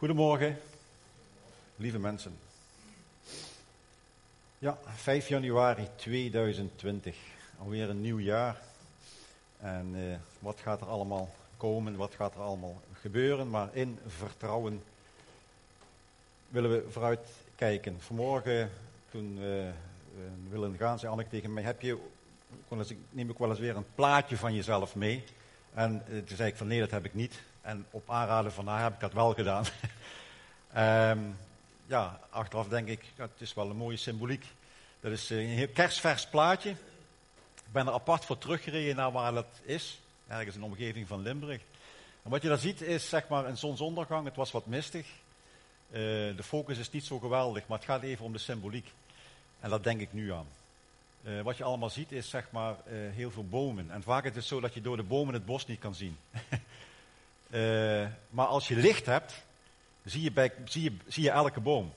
Goedemorgen, lieve mensen. Ja, 5 januari 2020, alweer een nieuw jaar. En eh, wat gaat er allemaal komen, wat gaat er allemaal gebeuren, maar in vertrouwen willen we vooruit kijken. Vanmorgen, toen uh, we willen gaan, zei Anneke tegen mij, heb je, neem ik wel eens weer een plaatje van jezelf mee. En uh, toen zei ik van nee, dat heb ik niet. En op aanraden van haar heb ik dat wel gedaan. um, ja, achteraf denk ik, het is wel een mooie symboliek. Dat is een heel kerstvers plaatje. Ik ben er apart voor teruggereden naar waar dat is. Ergens in de omgeving van Limburg. En wat je daar ziet is zeg maar een zonsondergang. Het was wat mistig. Uh, de focus is niet zo geweldig, maar het gaat even om de symboliek. En dat denk ik nu aan. Uh, wat je allemaal ziet is zeg maar heel veel bomen. En vaak is het zo dat je door de bomen het bos niet kan zien. Uh, maar als je licht hebt, zie je, bij, zie, je, zie je elke boom.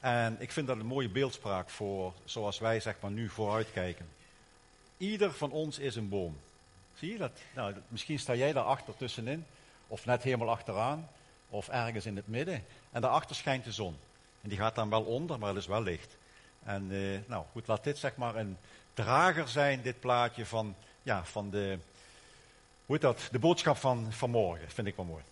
En ik vind dat een mooie beeldspraak voor zoals wij zeg maar nu vooruitkijken. Ieder van ons is een boom. Zie je dat? Nou, misschien sta jij daar achter tussenin, of net helemaal achteraan, of ergens in het midden. En daarachter schijnt de zon. En die gaat dan wel onder, maar het is wel licht. En uh, nou goed, laat dit zeg maar een drager zijn, dit plaatje van, ja, van de, hoe dat? De boodschap van vanmorgen, vind ik wel mooi.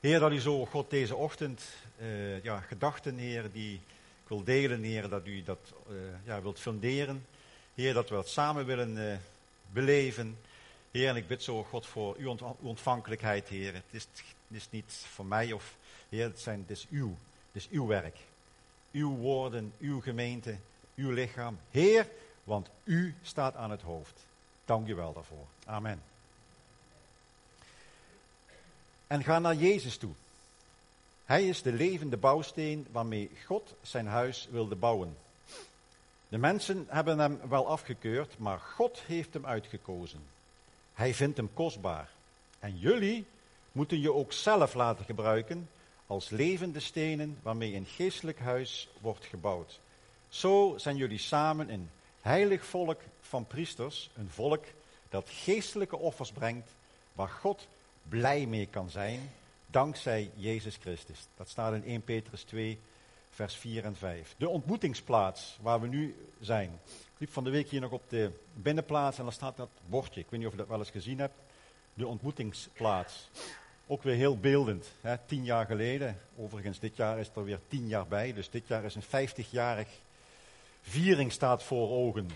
Heer, dat u zo, God, deze ochtend, uh, ja, gedachten, Heer, die ik wil delen, Heer, dat u dat uh, ja, wilt funderen. Heer, dat we dat samen willen uh, beleven. Heer, en ik bid zo, God, voor uw ontvankelijkheid, Heer. Het is, het is, niet voor mij of, Heer, het, zijn, het is uw, het is uw werk. Uw woorden, uw gemeente, uw lichaam. Heer, want u staat aan het hoofd. Dank u wel daarvoor. Amen. En ga naar Jezus toe. Hij is de levende bouwsteen waarmee God zijn huis wilde bouwen. De mensen hebben hem wel afgekeurd, maar God heeft hem uitgekozen. Hij vindt hem kostbaar. En jullie moeten je ook zelf laten gebruiken als levende stenen waarmee een geestelijk huis wordt gebouwd. Zo zijn jullie samen een heilig volk van priesters, een volk dat geestelijke offers brengt waar God blij mee kan zijn, dankzij Jezus Christus. Dat staat in 1 Petrus 2, vers 4 en 5. De ontmoetingsplaats waar we nu zijn. Ik liep van de week hier nog op de binnenplaats en daar staat dat bordje. Ik weet niet of je dat wel eens gezien hebt. De ontmoetingsplaats. Ook weer heel beeldend. Hè? Tien jaar geleden. Overigens, dit jaar is er weer tien jaar bij. Dus dit jaar is een 50-jarig viering staat voor ogen.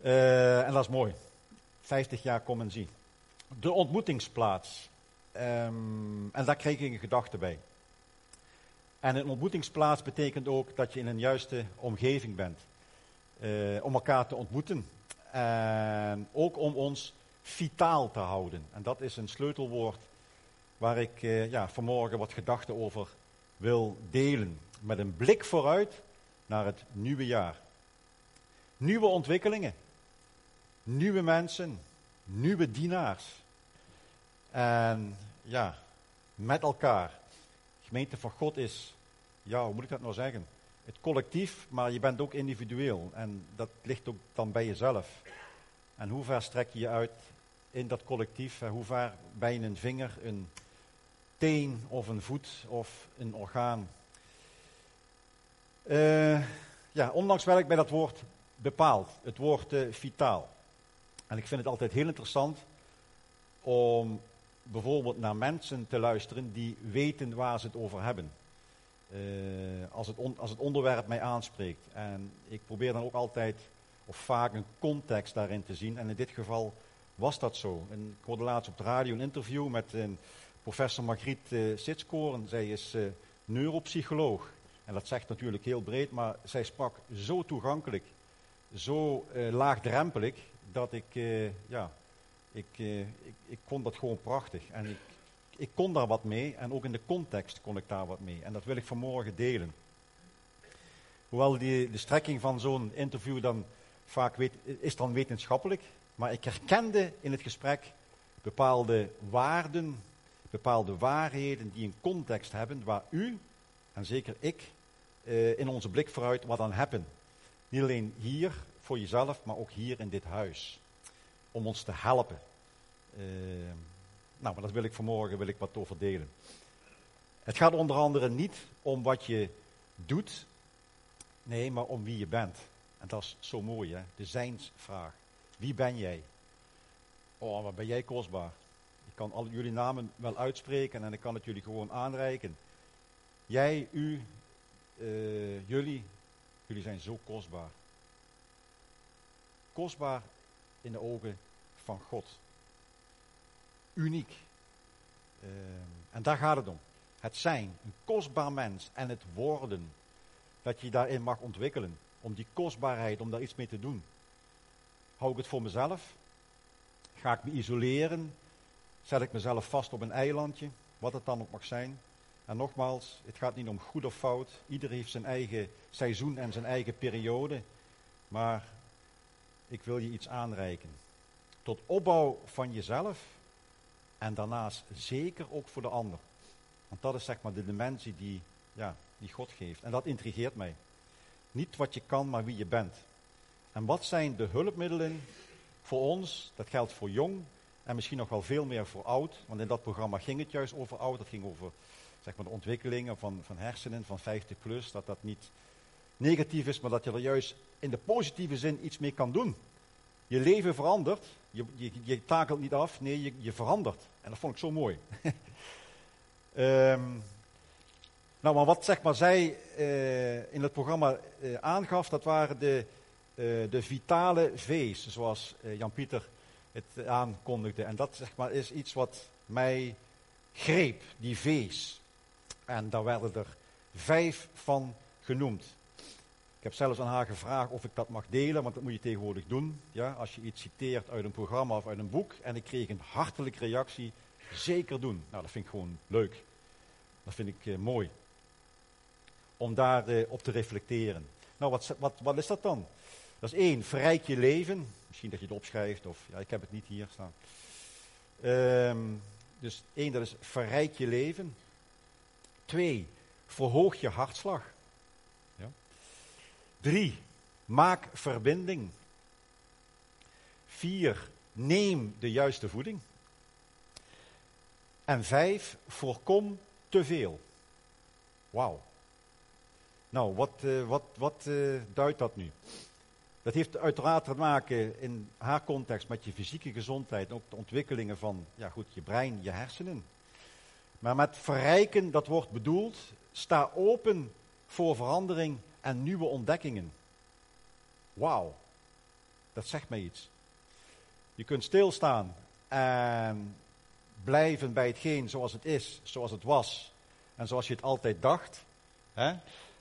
Uh, en dat is mooi. 50 jaar kom en zie. De ontmoetingsplaats. Um, en daar kreeg ik een gedachte bij. En een ontmoetingsplaats betekent ook dat je in een juiste omgeving bent. Uh, om elkaar te ontmoeten. En ook om ons vitaal te houden. En dat is een sleutelwoord waar ik uh, ja, vanmorgen wat gedachten over wil delen. Met een blik vooruit naar het nieuwe jaar. Nieuwe ontwikkelingen. Nieuwe mensen. Nieuwe dienaars. En ja, met elkaar. Gemeente van God is, ja, hoe moet ik dat nou zeggen? Het collectief, maar je bent ook individueel. En dat ligt ook dan bij jezelf. En hoe ver strek je je uit in dat collectief? Hoe ver ben je een vinger, een teen of een voet of een orgaan? Uh, ja, ondanks werk bij dat woord bepaald, het woord uh, vitaal. En ik vind het altijd heel interessant om bijvoorbeeld naar mensen te luisteren die weten waar ze het over hebben. Uh, als, het als het onderwerp mij aanspreekt. En ik probeer dan ook altijd, of vaak, een context daarin te zien. En in dit geval was dat zo. En ik hoorde laatst op de radio een interview met een professor Margriet uh. Zij is neuropsycholoog. En dat zegt natuurlijk heel breed, maar zij sprak zo toegankelijk, zo uh, laagdrempelig, dat ik, uh, ja, ik, uh, ik, ik, kon dat gewoon prachtig. En ik, ik kon daar wat mee en ook in de context kon ik daar wat mee. En dat wil ik vanmorgen delen. Hoewel die, de strekking van zo'n interview dan vaak weet, is dan wetenschappelijk, maar ik herkende in het gesprek bepaalde waarden, bepaalde waarheden die een context hebben waar u en zeker ik uh, in onze blik vooruit wat aan hebben. Niet alleen hier voor jezelf, maar ook hier in dit huis. Om ons te helpen. Uh, nou, maar dat wil ik vanmorgen wil ik wat over delen. Het gaat onder andere niet om wat je doet, nee, maar om wie je bent. En dat is zo mooi, hè? De zijnsvraag. Wie ben jij? Oh, wat ben jij kostbaar. Ik kan al jullie namen wel uitspreken en ik kan het jullie gewoon aanreiken. Jij, u, uh, jullie, jullie zijn zo kostbaar. Kostbaar in de ogen van God. Uniek. Uh, en daar gaat het om. Het zijn, een kostbaar mens en het worden. Dat je daarin mag ontwikkelen. Om die kostbaarheid, om daar iets mee te doen. Hou ik het voor mezelf? Ga ik me isoleren? Zet ik mezelf vast op een eilandje? Wat het dan ook mag zijn. En nogmaals, het gaat niet om goed of fout. Ieder heeft zijn eigen seizoen en zijn eigen periode. Maar ik wil je iets aanreiken. Tot opbouw van jezelf en daarnaast zeker ook voor de ander. Want dat is zeg maar de dimensie die, ja, die God geeft. En dat intrigeert mij. Niet wat je kan, maar wie je bent. En wat zijn de hulpmiddelen voor ons? Dat geldt voor jong en misschien nog wel veel meer voor oud. Want in dat programma ging het juist over oud. Dat ging over zeg maar, de ontwikkelingen van, van hersenen van 50 plus. Dat dat niet negatief is, maar dat je er juist in de positieve zin iets mee kan doen. Je leven verandert. Je, je, je takelt niet af, nee, je, je verandert. En dat vond ik zo mooi. um, nou, maar wat zeg maar zij uh, in het programma uh, aangaf, dat waren de, uh, de vitale V's, zoals Jan-Pieter het aankondigde. En dat zeg maar is iets wat mij greep, die V's. En daar werden er vijf van genoemd. Ik heb zelfs aan haar gevraagd of ik dat mag delen, want dat moet je tegenwoordig doen. Ja, als je iets citeert uit een programma of uit een boek. En ik kreeg een hartelijke reactie, zeker doen. Nou, dat vind ik gewoon leuk. Dat vind ik uh, mooi. Om daar uh, op te reflecteren. Nou, wat, wat, wat is dat dan? Dat is één, verrijk je leven. Misschien dat je het opschrijft, of ja, ik heb het niet hier staan. Um, dus één, dat is verrijk je leven. Twee, verhoog je hartslag. Ja. Drie, maak verbinding. Vier, neem de juiste voeding. En vijf, voorkom te veel. Wauw. Nou, wat, uh, wat, wat uh, duidt dat nu? Dat heeft uiteraard te maken in haar context met je fysieke gezondheid, ook de ontwikkelingen van ja goed, je brein, je hersenen. Maar met verrijken, dat wordt bedoeld, sta open voor verandering en nieuwe ontdekkingen. Wauw, dat zegt mij iets. Je kunt stilstaan en blijven bij hetgeen zoals het is, zoals het was en zoals je het altijd dacht. Hè?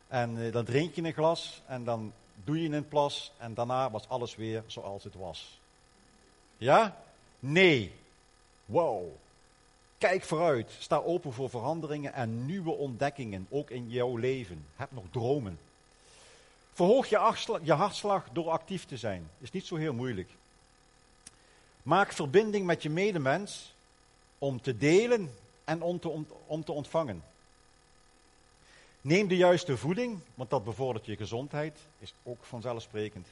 En uh, dan drink je een glas en dan doe je een plas en daarna was alles weer zoals het was. Ja? Nee. Wow. Kijk vooruit. Sta open voor veranderingen en nieuwe ontdekkingen, ook in jouw leven. Heb nog dromen. Verhoog je, hartslag door actief te zijn. Is niet zo heel moeilijk. Maak verbinding met je medemens om te delen en om te, om te ontvangen. Neem de juiste voeding, want dat bevordert je gezondheid, is ook vanzelfsprekend.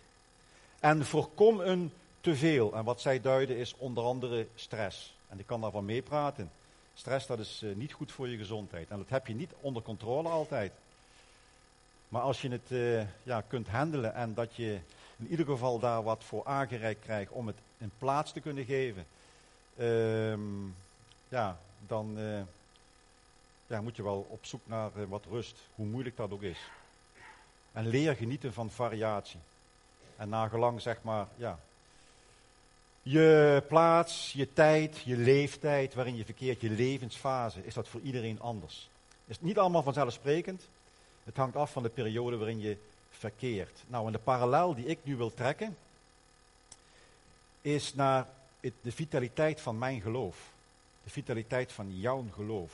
En voorkom een teveel. En wat zij duiden is onder andere stress. En ik kan daarvan meepraten. Stress dat is uh, niet goed voor je gezondheid. En dat heb je niet onder controle altijd. Maar als je het uh, ja, kunt handelen en dat je in ieder geval daar wat voor aangereikt krijgt om het een plaats te kunnen geven, uh, ja, dan uh, ja, moet je wel op zoek naar wat rust, hoe moeilijk dat ook is. En leer genieten van variatie. En nagelang zeg maar, ja, je plaats, je tijd, je leeftijd waarin je verkeert, je levensfase, is dat voor iedereen anders. Is niet allemaal vanzelfsprekend. Het hangt af van de periode waarin je verkeert. Nou, en de parallel die ik nu wil trekken, is naar de vitaliteit van mijn geloof. De vitaliteit van jouw geloof.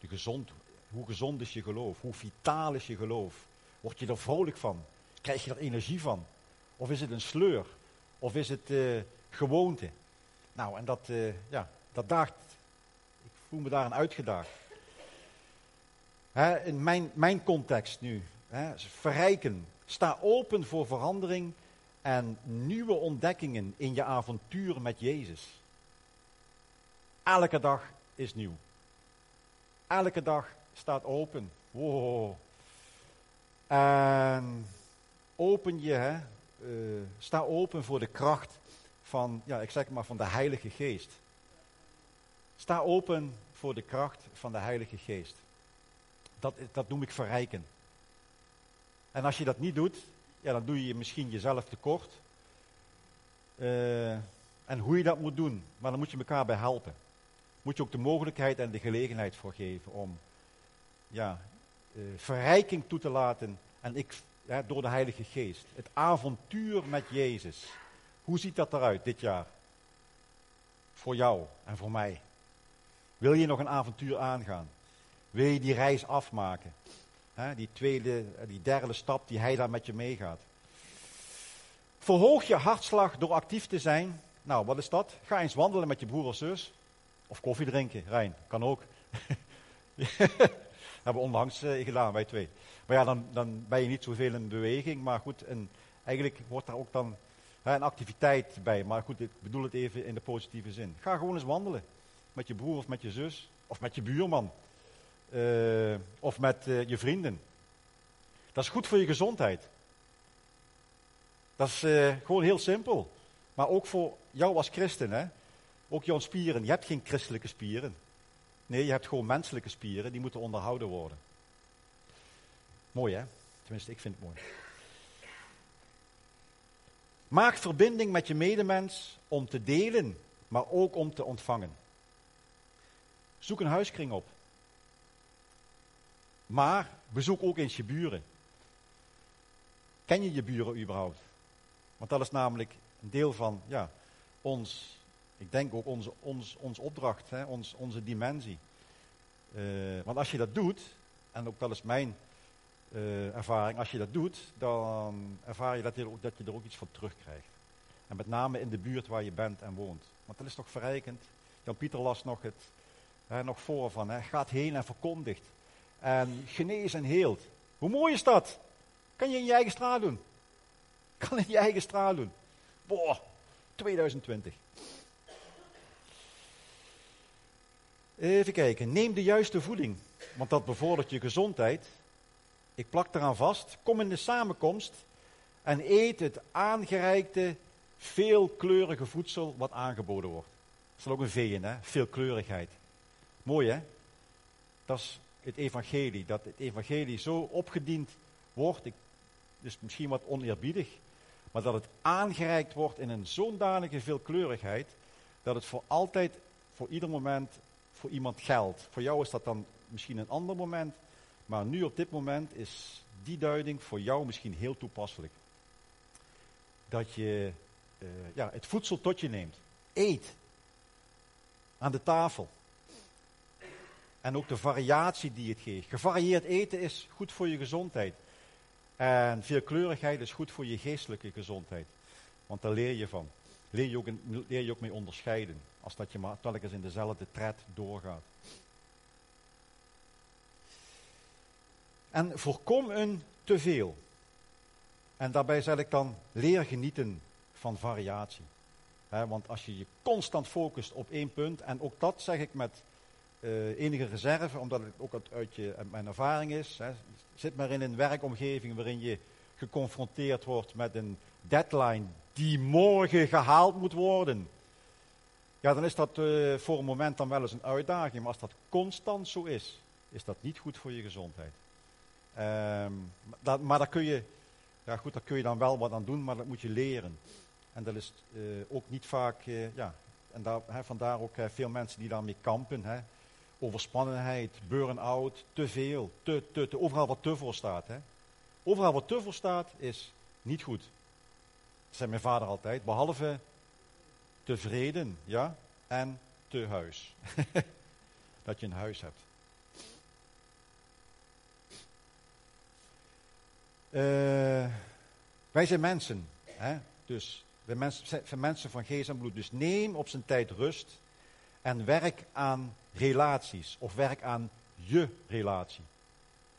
De gezond, hoe gezond is je geloof? Hoe vitaal is je geloof? Word je er vrolijk van? Krijg je er energie van? Of is het een sleur? Of is het uh, gewoonte? Nou, en dat, uh, ja, dat daagt. Ik voel me daarin uitgedaagd. Hè, in mijn, mijn context nu. Hè, verrijken. Sta open voor verandering en nieuwe ontdekkingen in je avontuur met Jezus. Elke dag is nieuw. Elke dag staat open. Wow. En open je, hè, uh, sta open voor de kracht van, ja, ik zeg maar, van de Heilige Geest. Sta open voor de kracht van de Heilige Geest. Dat, dat noem ik verrijken. En als je dat niet doet, ja, dan doe je misschien jezelf tekort. Uh, en hoe je dat moet doen, maar dan moet je elkaar bij helpen. Moet je ook de mogelijkheid en de gelegenheid voor geven om ja, uh, verrijking toe te laten. En ik, door de Heilige Geest. Het avontuur met Jezus. Hoe ziet dat eruit dit jaar? Voor jou en voor mij. Wil je nog een avontuur aangaan? Wil je die reis afmaken? die tweede, die derde stap die hij daar met je meegaat. Verhoog je hartslag door actief te zijn. Nou, wat is dat? Ga eens wandelen met je broer of zus. Of koffie drinken, Rijn, kan ook. hebben we onlangs uh, gedaan, wij twee. Maar ja, dan, dan ben je niet zoveel in beweging. Maar goed, en eigenlijk wordt daar ook dan een activiteit bij. Maar goed, ik bedoel het even in de positieve zin. Ga gewoon eens wandelen. Met je broer of met je zus. Of met je buurman. Uh, of met uh, je vrienden. Dat is goed voor je gezondheid. Dat is uh, gewoon heel simpel. Maar ook voor jou als christen. Hè? Ook jouw spieren. Je hebt geen christelijke spieren. Nee, je hebt gewoon menselijke spieren. Die moeten onderhouden worden. Mooi hè? Tenminste, ik vind het mooi. Maak verbinding met je medemens om te delen, maar ook om te ontvangen. Zoek een huiskring op. Maar bezoek ook eens je buren. Ken je je buren überhaupt? Want dat is namelijk een deel van ja, ons, ik denk ook onze, ons, ons opdracht, hè, ons, onze dimensie. Uh, want als je dat doet, en ook dat is mijn uh, ervaring, als je dat doet, dan ervaar je dat je, dat je er ook iets van terugkrijgt. En met name in de buurt waar je bent en woont. Want dat is toch verrijkend. Jan-Pieter las nog, het, hè, nog voor van, hè, gaat heen en verkondigt. En genees en heelt. Hoe mooi is dat? Kan je in je eigen straal doen. Kan in je eigen straal doen. Boah, 2020. Even kijken. Neem de juiste voeding. Want dat bevordert je gezondheid. Ik plak eraan vast. Kom in de samenkomst. En eet het aangereikte, veelkleurige voedsel wat aangeboden wordt. Is ook een V hè? Veelkleurigheid. Mooi, hè? Dat is het evangelie. Dat het evangelie zo opgediend wordt. Ik, dus misschien wat oneerbiedig. Maar dat het aangereikt wordt in een zodanige veelkleurigheid. Dat het voor altijd, voor ieder moment, voor iemand geldt. Voor jou is dat dan misschien een ander moment. Maar nu op dit moment is die duiding voor jou misschien heel toepasselijk. Dat je uh, ja, het voedsel tot je neemt. Eet. Aan de tafel. En ook de variatie die het geeft. Gevarieerd eten is goed voor je gezondheid. En veelkleurigheid is goed voor je geestelijke gezondheid. Want daar leer je van. Leer je ook, leer je ook mee onderscheiden. Als dat je maar telkens in dezelfde tred doorgaat. En voorkom een teveel. En daarbij zeg ik dan, leer genieten van variatie. want als je je constant focust op één punt, en ook dat zeg ik met uh, enige reserve, omdat het ook uit, je, mijn ervaring is. Zit maar in een werkomgeving waarin je geconfronteerd wordt met een deadline die morgen gehaald moet worden. Ja, dan is dat uh, voor een moment dan wel eens een uitdaging. Maar als dat constant zo is, is dat niet goed voor je gezondheid. Um, dat, maar daar kun je, ja goed, daar kun je dan wel wat aan doen, maar dat moet je leren. En dat is uh, ook niet vaak, uh, ja, en daar, vandaar ook veel mensen die daarmee kampen. Overspannenheid, burn-out, te veel, te, te, te, overal wat te voor staat. Hè. Overal wat te voor staat is niet goed. Dat zei mijn vader altijd, behalve tevreden, ja, en te huis. dat je een huis hebt. Uh, wij zijn mensen, hè? dus wij zijn mensen van geest en bloed. Dus neem op zijn tijd rust en werk aan relaties of werk aan je relatie.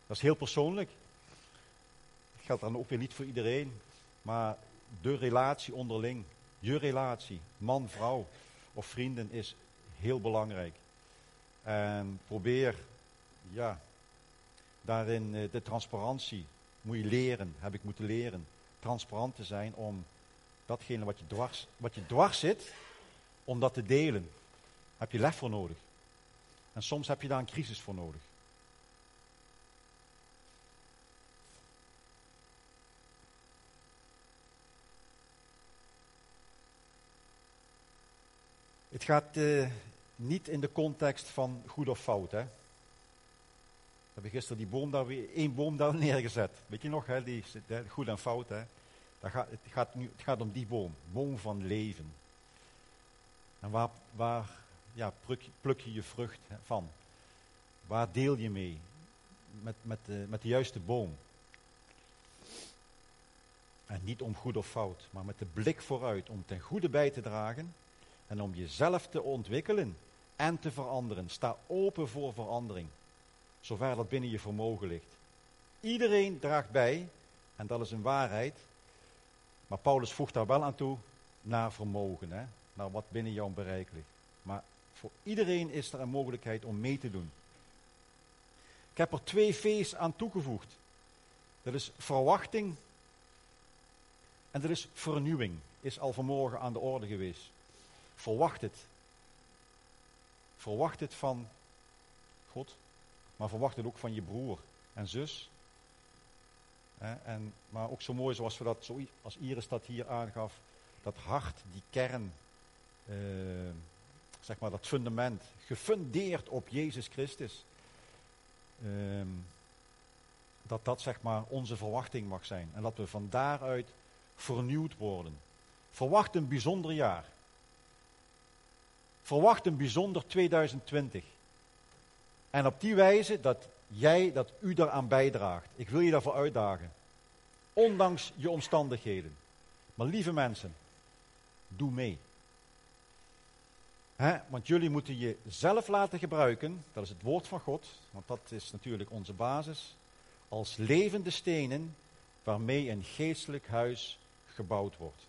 Dat is heel persoonlijk. Dat geldt dan ook weer niet voor iedereen, maar de relatie onderling, je relatie, man, vrouw of vrienden is heel belangrijk. En probeer, ja, daarin eh, de transparantie. Moet je leren, heb ik moeten leren. Transparant te zijn om datgene wat je dwars, wat je dwars zit, om dat te delen. Heb je lef voor nodig. En soms heb je daar een crisis voor nodig. Het gaat uh, niet in de context van goed of fout. Hè? Hebben gisteren die boom daar weer, één boom daar neergezet. Weet je nog, hè? Die, goed en fout. Hè? gaat, het, gaat nu, het gaat om die boom, boom van leven. En waar, waar ja, pluk, pluk je je vrucht van? Waar deel je mee? Met, met, de, met de juiste boom. En niet om goed of fout, maar met de blik vooruit om ten goede bij te dragen en om jezelf te ontwikkelen en te veranderen. Sta open voor verandering, zover dat binnen je vermogen ligt. Iedereen draagt bij, en dat is een waarheid, maar Paulus voegt daar wel aan toe, naar vermogen, hè? naar wat binnen jouw bereik ligt. Maar voor iedereen is er een mogelijkheid om mee te doen. Ik heb er twee V's aan toegevoegd. Dat is verwachting en dat is vernieuwing. Is al vanmorgen aan de orde geweest. Verwacht het. Verwacht het van God, maar verwacht het ook van je broer en zus. En, maar ook zo mooi zoals we dat, als Iris dat hier aangaf, dat hart, die kern, eh, zeg maar dat fundament, gefundeerd op Jezus Christus. Ehm, dat dat zeg maar onze verwachting mag zijn. En dat we van daaruit vernieuwd worden. Verwacht een bijzonder jaar. Verwacht een bijzonder 2020. En op die wijze dat jij, dat u daaraan bijdraagt. Ik wil je daarvoor uitdagen. Ondanks je omstandigheden. Maar lieve mensen, doe mee. want jullie moeten jezelf laten gebruiken, dat is het woord van God, want dat is natuurlijk onze basis, als levende stenen waarmee een geestelijk huis gebouwd wordt.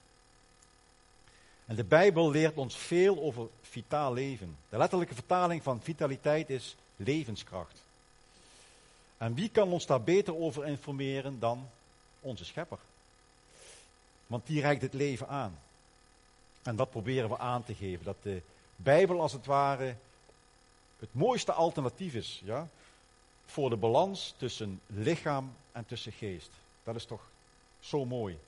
En de Bijbel leert ons veel over vitaal leven. De letterlijke vertaling van vitaliteit is levenskracht. En wie kan ons daar beter over informeren dan onze schepper? Want die reikt het leven aan. En dat proberen we aan te geven. Dat de Bijbel als het ware het mooiste alternatief is. Ja? Voor de balans tussen lichaam en tussen geest. Dat is toch zo mooi.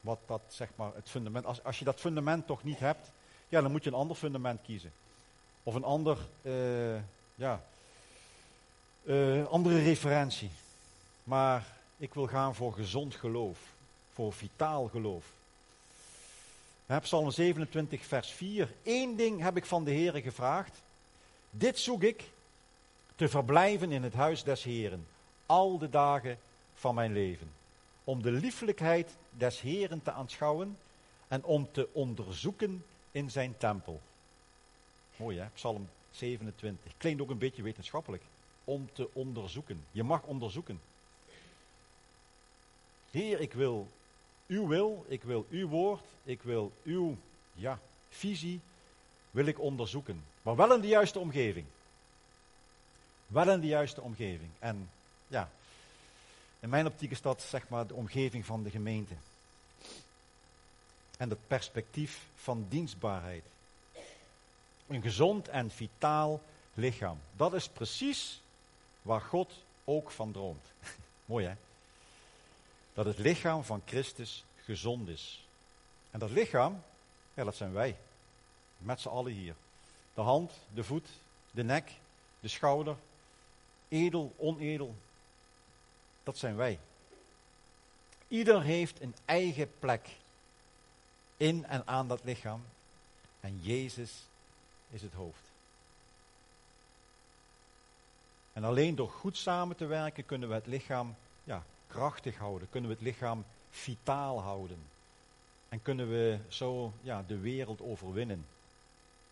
Wat dat zeg maar het fundament. Als, als je dat fundament toch niet hebt, ja, dan moet je een ander fundament kiezen. Of een ander, uh, ja, uh, andere referentie. Maar ik wil gaan voor gezond geloof. Voor vitaal geloof. Psalm 27, vers 4. Eén ding heb ik van de Heer gevraagd. Dit zoek ik, te verblijven in het huis des Heren, al de dagen van mijn leven. Om de lieflijkheid des Heren te aanschouwen en om te onderzoeken in zijn tempel. Mooi hè, Psalm 27. Klinkt ook een beetje wetenschappelijk. Om te onderzoeken. Je mag onderzoeken. Heer, ik wil uw wil, ik wil uw woord, ik wil uw ja, visie, wil ik onderzoeken. Maar wel in de juiste omgeving. Wel in de juiste omgeving. En ja, in mijn optiek is zeg maar de omgeving van de gemeente. En het perspectief van dienstbaarheid. Een gezond en vitaal lichaam. Dat is precies waar God ook van droomt. Mooi hè? Dat het lichaam van Christus gezond is. En dat lichaam, ja, dat zijn wij. Met z'n allen hier. De hand, de voet, de nek, de schouder. Edel, onedel. Dat zijn wij. Ieder heeft een eigen plek in en aan dat lichaam. En Jezus is het hoofd. En alleen door goed samen te werken kunnen we het lichaam ja, krachtig houden. Kunnen we het lichaam vitaal houden. En kunnen we zo ja, de wereld overwinnen.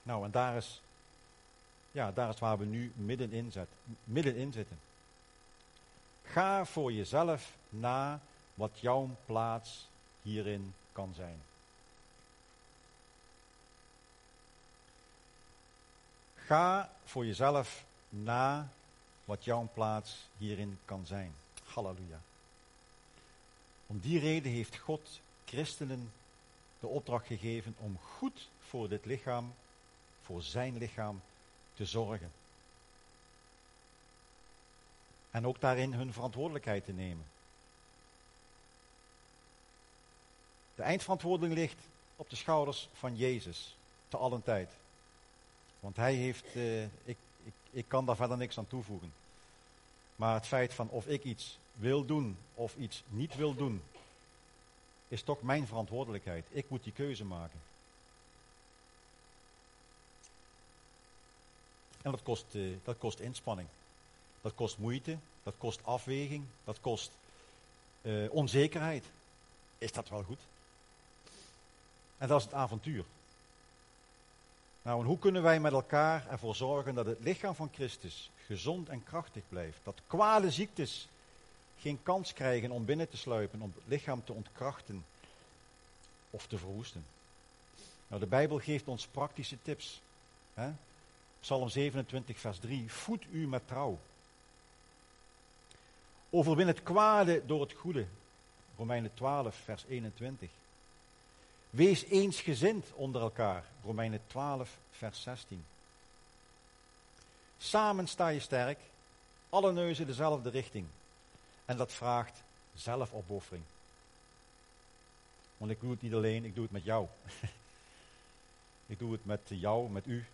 Nou, en daar is, ja, daar is waar we nu middenin, zet, middenin zitten. Ga voor jezelf na wat jouw plaats hierin kan zijn. Ga voor jezelf na wat jouw plaats hierin kan zijn. Halleluja. Om die reden heeft God christenen de opdracht gegeven om goed voor dit lichaam, voor zijn lichaam, te zorgen. En ook daarin hun verantwoordelijkheid te nemen. De eindverantwoording ligt op de schouders van Jezus, te allen tijd. Want hij heeft, eh, ik, ik, kan daar verder niks aan toevoegen. Maar het feit van of ik iets wil doen of iets niet wil doen, is toch mijn verantwoordelijkheid. Ik moet die keuze maken. En dat kost, uh, dat kost inspanning. Dat kost moeite, dat kost afweging, dat kost uh, onzekerheid. Is dat wel goed? En dat is het avontuur. Nou, hoe kunnen wij met elkaar ervoor zorgen dat het lichaam van Christus gezond en krachtig blijft? Dat kwade ziektes geen kans krijgen om binnen te sluipen, om het lichaam te ontkrachten of te verwoesten. Nou, de Bijbel geeft ons praktische tips. Hè? Psalm 27, vers 3. Voed u met trouw. Overwin het kwade door het goede. Romeinen 12, vers 21. Wees eensgezind onder elkaar. Romeinen 12, vers 16. Samen sta je sterk, alle neuzen dezelfde richting. En dat vraagt zelfopoffering. Want ik doe het niet alleen, ik doe het met jou. ik doe het met jou, met u,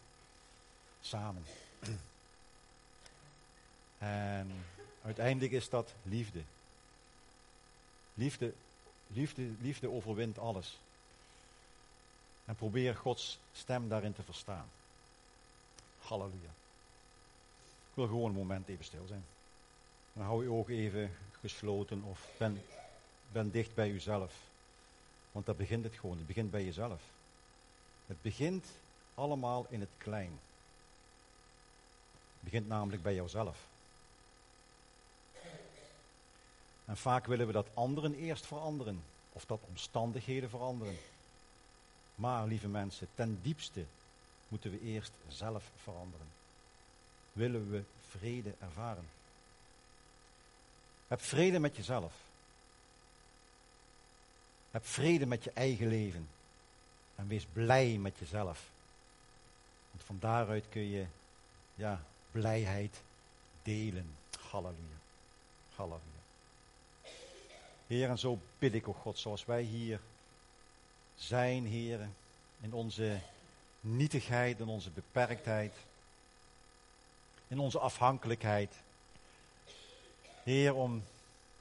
samen. en uiteindelijk is dat liefde. Liefde, liefde, liefde overwint alles. En probeer Gods stem daarin te verstaan. Halleluja. Ik wil gewoon een moment even stil zijn. Dan hou je ogen even gesloten of ben, ben dicht bij uzelf. Want daar begint het gewoon. Het begint bij jezelf. Het begint allemaal in het klein. Het begint namelijk bij jouzelf. En vaak willen we dat anderen eerst veranderen. Of dat omstandigheden veranderen. Maar, lieve mensen, ten diepste moeten we eerst zelf veranderen. Willen we vrede ervaren? Heb vrede met jezelf. Heb vrede met je eigen leven. En wees blij met jezelf. Want van daaruit kun je ja, blijheid delen. Halleluja. Halleluja. Heer, en zo bid ik, o God, zoals wij hier zijn, heren, in onze nietigheid, in onze beperktheid, in onze afhankelijkheid. Heer, om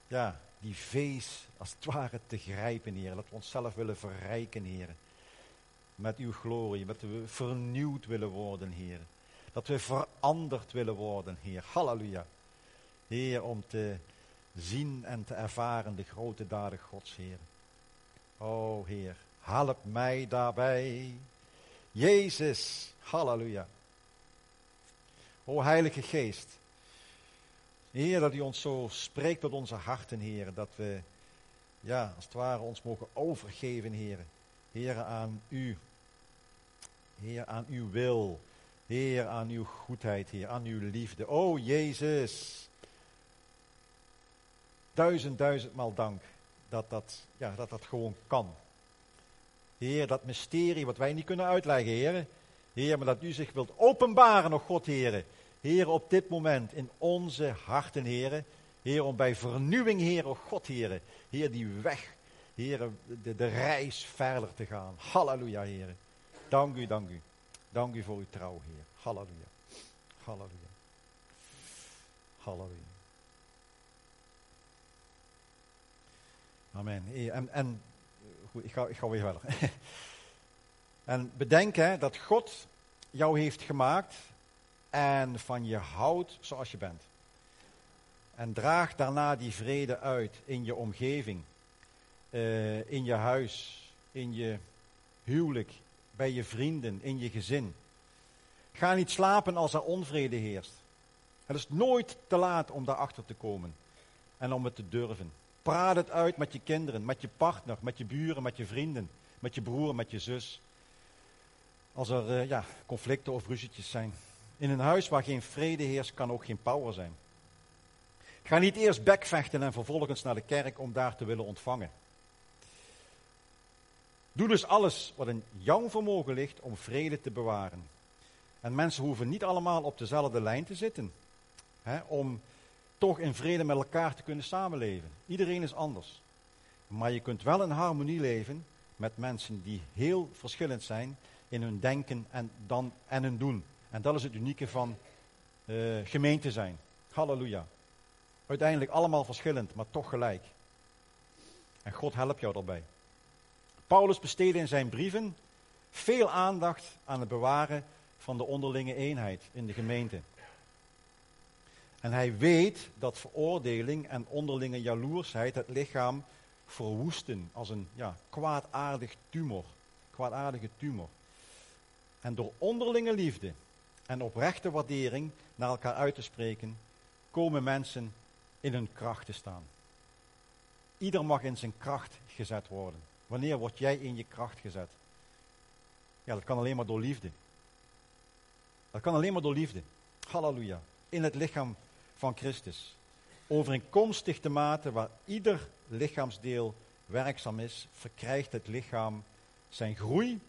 ja, die vees als het ware te grijpen, Heer. Dat we onszelf willen verrijken, Heer. Met uw glorie, dat we vernieuwd willen worden, Heer. Dat we veranderd willen worden, Heer. Halleluja. Heer, om te zien en te ervaren de grote daden Gods, Heer. O Heer, help mij daarbij. Jezus, halleluja. O Heilige Geest, Heer, dat u ons zo spreekt tot onze harten, Heer, dat we, ja, als het ware ons mogen overgeven, Heer. Heer, aan u. Heer, aan uw wil. Heer, aan uw goedheid, Heer, aan uw liefde. O Jezus. Duizend, duizendmaal dank dat dat, ja, dat dat gewoon kan. Heer, dat mysterie wat wij niet kunnen uitleggen, Heer. Heer, maar dat u zich wilt openbaren, nog God, Heer. Heer, op dit moment in onze harten, Heer. Heer, om bij vernieuwing, Heer, oh God, Heer. Heer, die weg, Heer, de, de reis verder te gaan. Halleluja, Heer. Dank u, dank u. Dank u voor uw trouw, Heer. Halleluja. Halleluja. Halleluja. Amen. En, en goed, ik ga, ik ga weer verder. en bedenk hè, dat God jou heeft gemaakt en van je houdt zoals je bent. En draag daarna die vrede uit in je omgeving, uh, in je huis, in je huwelijk, bij je vrienden, in je gezin. Ga niet slapen als er onvrede heerst. Het is nooit te laat om daarachter te komen en om het te durven. Praat het uit met je kinderen, met je partner, met je buren, met je vrienden, met je broer, met je zus. Als er uh, ja, conflicten of ruzietjes zijn. In een huis waar geen vrede heerst, kan ook geen power zijn. Ga niet eerst bekvechten en vervolgens naar de kerk om daar te willen ontvangen. Doe dus alles wat in jouw vermogen ligt om vrede te bewaren. En mensen hoeven niet allemaal op dezelfde lijn te zitten. Hè, om toch in vrede met elkaar te kunnen samenleven. Iedereen is anders. Maar je kunt wel in harmonie leven met mensen die heel verschillend zijn in hun denken en, dan, en hun doen. En dat is het unieke van uh, gemeente zijn. Halleluja. Uiteindelijk allemaal verschillend, maar toch gelijk. En God helpt jou daarbij. Paulus besteedde in zijn brieven veel aandacht aan het bewaren van de onderlinge eenheid in de gemeente. En hij weet dat veroordeling en onderlinge jaloersheid het lichaam verwoesten als een ja, kwaadaardig tumor. Kwaadaardige tumor. En door onderlinge liefde en oprechte waardering naar elkaar uit te spreken, komen mensen in hun kracht te staan. Ieder mag in zijn kracht gezet worden. Wanneer word jij in je kracht gezet? Ja, dat kan alleen maar door liefde. Dat kan alleen maar door liefde. Halleluja. In het lichaam van Christus. Overeenkomstig de mate waar ieder lichaamsdeel werkzaam is, verkrijgt het lichaam zijn groei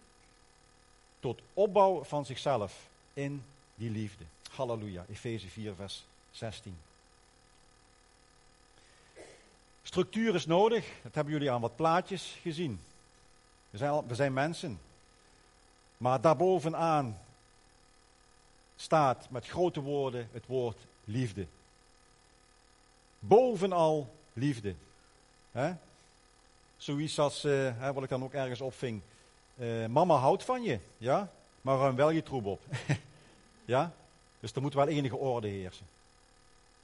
tot opbouw van zichzelf in die liefde. Halleluja. Efeze 4, vers 16. Structuur is nodig. Dat hebben jullie aan wat plaatjes gezien. We zijn, we zijn mensen. Maar daarbovenaan staat met grote woorden het woord liefde. Bovenal liefde. He? Zoiets als, uh, wat ik dan ook ergens opving. Uh, mama houdt van je, ja, maar ruim wel je troep op. ja? Dus er moet wel enige orde heersen.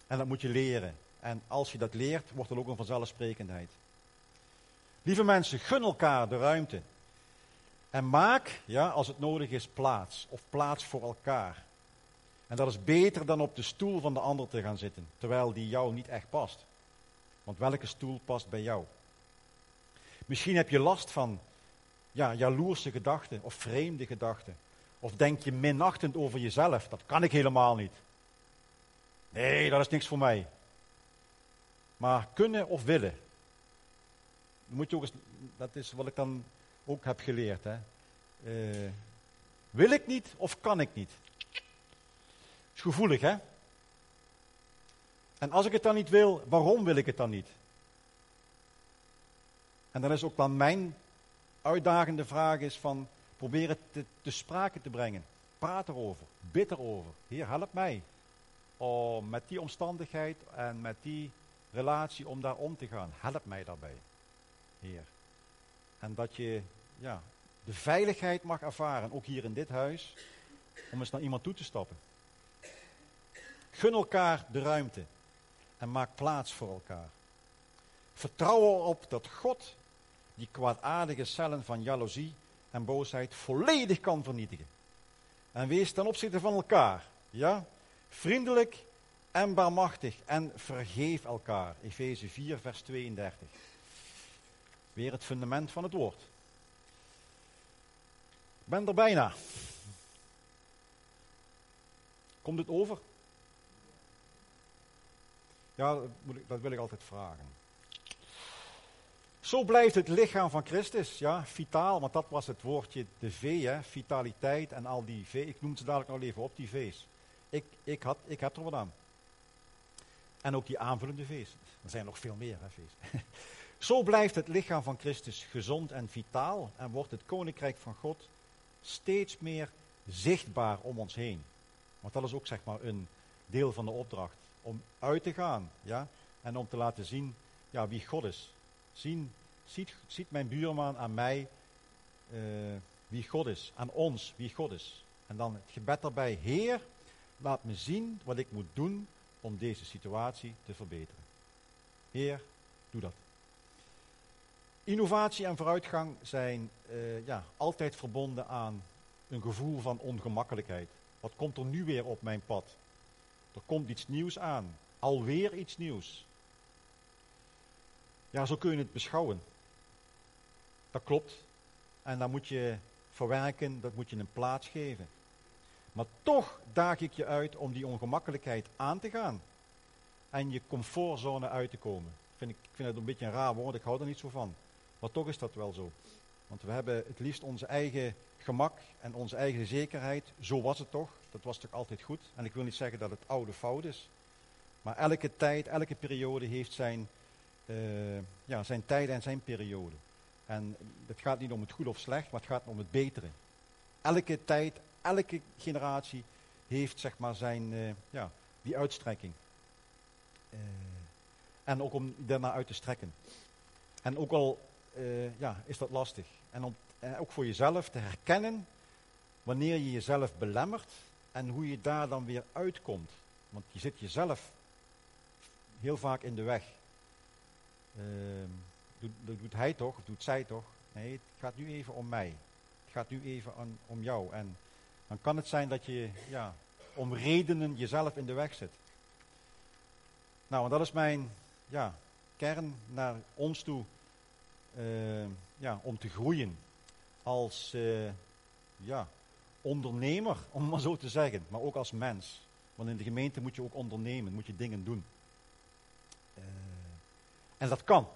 En dat moet je leren. En als je dat leert, wordt er ook een vanzelfsprekendheid. Lieve mensen, gun elkaar de ruimte. En maak, ja, als het nodig is, plaats. Of plaats voor elkaar. En dat is beter dan op de stoel van de ander te gaan zitten, terwijl die jou niet echt past. Want welke stoel past bij jou? Misschien heb je last van ja, jaloerse gedachten of vreemde gedachten. Of denk je minachtend over jezelf. Dat kan ik helemaal niet. Nee, dat is niks voor mij. Maar kunnen of willen. Moet je ook eens, dat is wat ik dan ook heb geleerd. Hè. Uh, wil ik niet of kan ik niet? Is gevoelig, hè? En als ik het dan niet wil, waarom wil ik het dan niet? En dan is ook dan mijn uitdagende vraag is van, probeer het te, sprake te brengen. Praat erover, bid erover. Heer, help mij om met die omstandigheid en met die relatie om daar om te gaan. Help mij daarbij, Heer. En dat je ja, de veiligheid mag ervaren, ook hier in dit huis, om eens naar iemand toe te stappen. Gun elkaar de ruimte en maak plaats voor elkaar. Vertrouw erop dat God die kwaadaardige cellen van jaloezie en boosheid volledig kan vernietigen. En wees ten opzichte van elkaar, ja, vriendelijk en barmachtig en vergeef elkaar. Efeze 4, vers 32. Weer het fundament van het woord. Ben er bijna. Komt het over? Ja, dat, wil ik altijd vragen. Zo blijft het lichaam van Christus, ja, vitaal, want dat was het woordje, de V, hè, vitaliteit en al die V. Ik noem ze dadelijk nog even op, die V's. Ik, ik, had, ik heb er wat aan. En ook die aanvullende V's. Er zijn nog veel meer hè, V's. Zo blijft het lichaam van Christus gezond en vitaal en wordt het koninkrijk van God steeds meer zichtbaar om ons heen. Want dat is ook zeg maar een deel van de opdracht om uit te gaan. Ja? En om te laten zien ja, wie God is. Zien, ziet, ziet mijn buurman aan mij uh, wie God is. Aan ons wie God is. En dan het gebed daarbij. Heer, laat me zien wat ik moet doen om deze situatie te verbeteren. Heer, doe dat. Innovatie en vooruitgang zijn uh, ja, altijd verbonden aan een gevoel van ongemakkelijkheid. Wat komt er nu weer op mijn pad? Er komt iets nieuws aan. Alweer iets nieuws. Ja, zo kun je het beschouwen. Dat klopt. En dat moet je verwerken, dat moet je een plaats geven. Maar toch daag ik je uit om die ongemakkelijkheid aan te gaan. En je comfortzone uit te komen. Vind ik, ik vind het een beetje een raar woord, ik hou er niet zo van. Maar toch is dat wel zo. Want we hebben het liefst onze eigen gemak en onze eigen zekerheid. Zo was het toch? Dat was toch altijd goed? En ik wil niet zeggen dat het oude fout is. Maar elke tijd, elke periode heeft zijn, uh, ja, zijn tijd en zijn periode. En het gaat niet om het goed of slecht, maar het gaat om het betere. Elke tijd, elke generatie heeft zeg maar zijn, uh, ja, die uitstrekking. Uh, en ook om daarna uit te strekken. En ook al ja, is dat lastig. En om ook voor jezelf te herkennen wanneer je jezelf belemmert en hoe je daar dan weer uitkomt. Want je zit jezelf heel vaak in de weg. Uh, doet, doet, hij toch, of doet zij toch? Nee, het gaat nu even om mij. Het gaat nu even om jou. En dan kan het zijn dat je ja, om redenen jezelf in de weg zit. Nou, en dat is mijn ja, kern naar ons toe. Uh, ja, om te groeien als uh, ja, ondernemer, om maar zo te zeggen, maar ook als mens. Want in de gemeente moet je ook ondernemen, moet je dingen doen. Uh, en dat kan.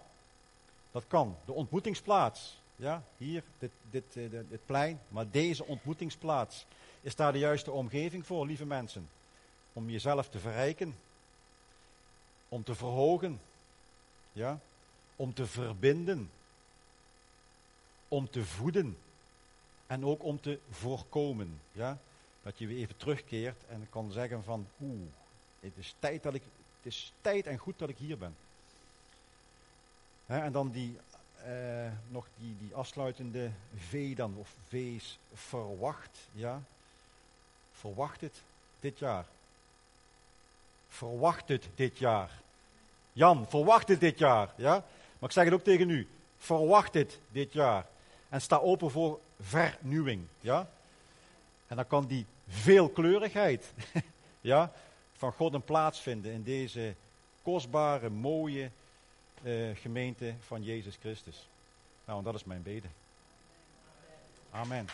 Dat kan. De ontmoetingsplaats, ja, hier, dit, dit, uh, dit plein, maar deze ontmoetingsplaats is daar de juiste omgeving voor, lieve mensen. Om jezelf te verrijken, om te verhogen, ja, om te verbinden, om te voeden en ook om te voorkomen. Ja? Dat je weer even terugkeert en kan zeggen van oeh, het is tijd, dat ik, het is tijd en goed dat ik hier ben. en dan die, eh, nog die, die afsluitende V dan, of V's verwacht. Ja? Verwacht het dit jaar. Verwacht het dit jaar. Jan, verwacht het dit jaar. Ja? Maar ik zeg het ook tegen u. Verwacht het dit jaar. En sta open voor vernieuwing. Ja? En dan kan die veelkleurigheid ja, van God een plaats vinden in deze kostbare, mooie uh, gemeente van Jezus Christus. Nou, en dat is mijn bede. Amen.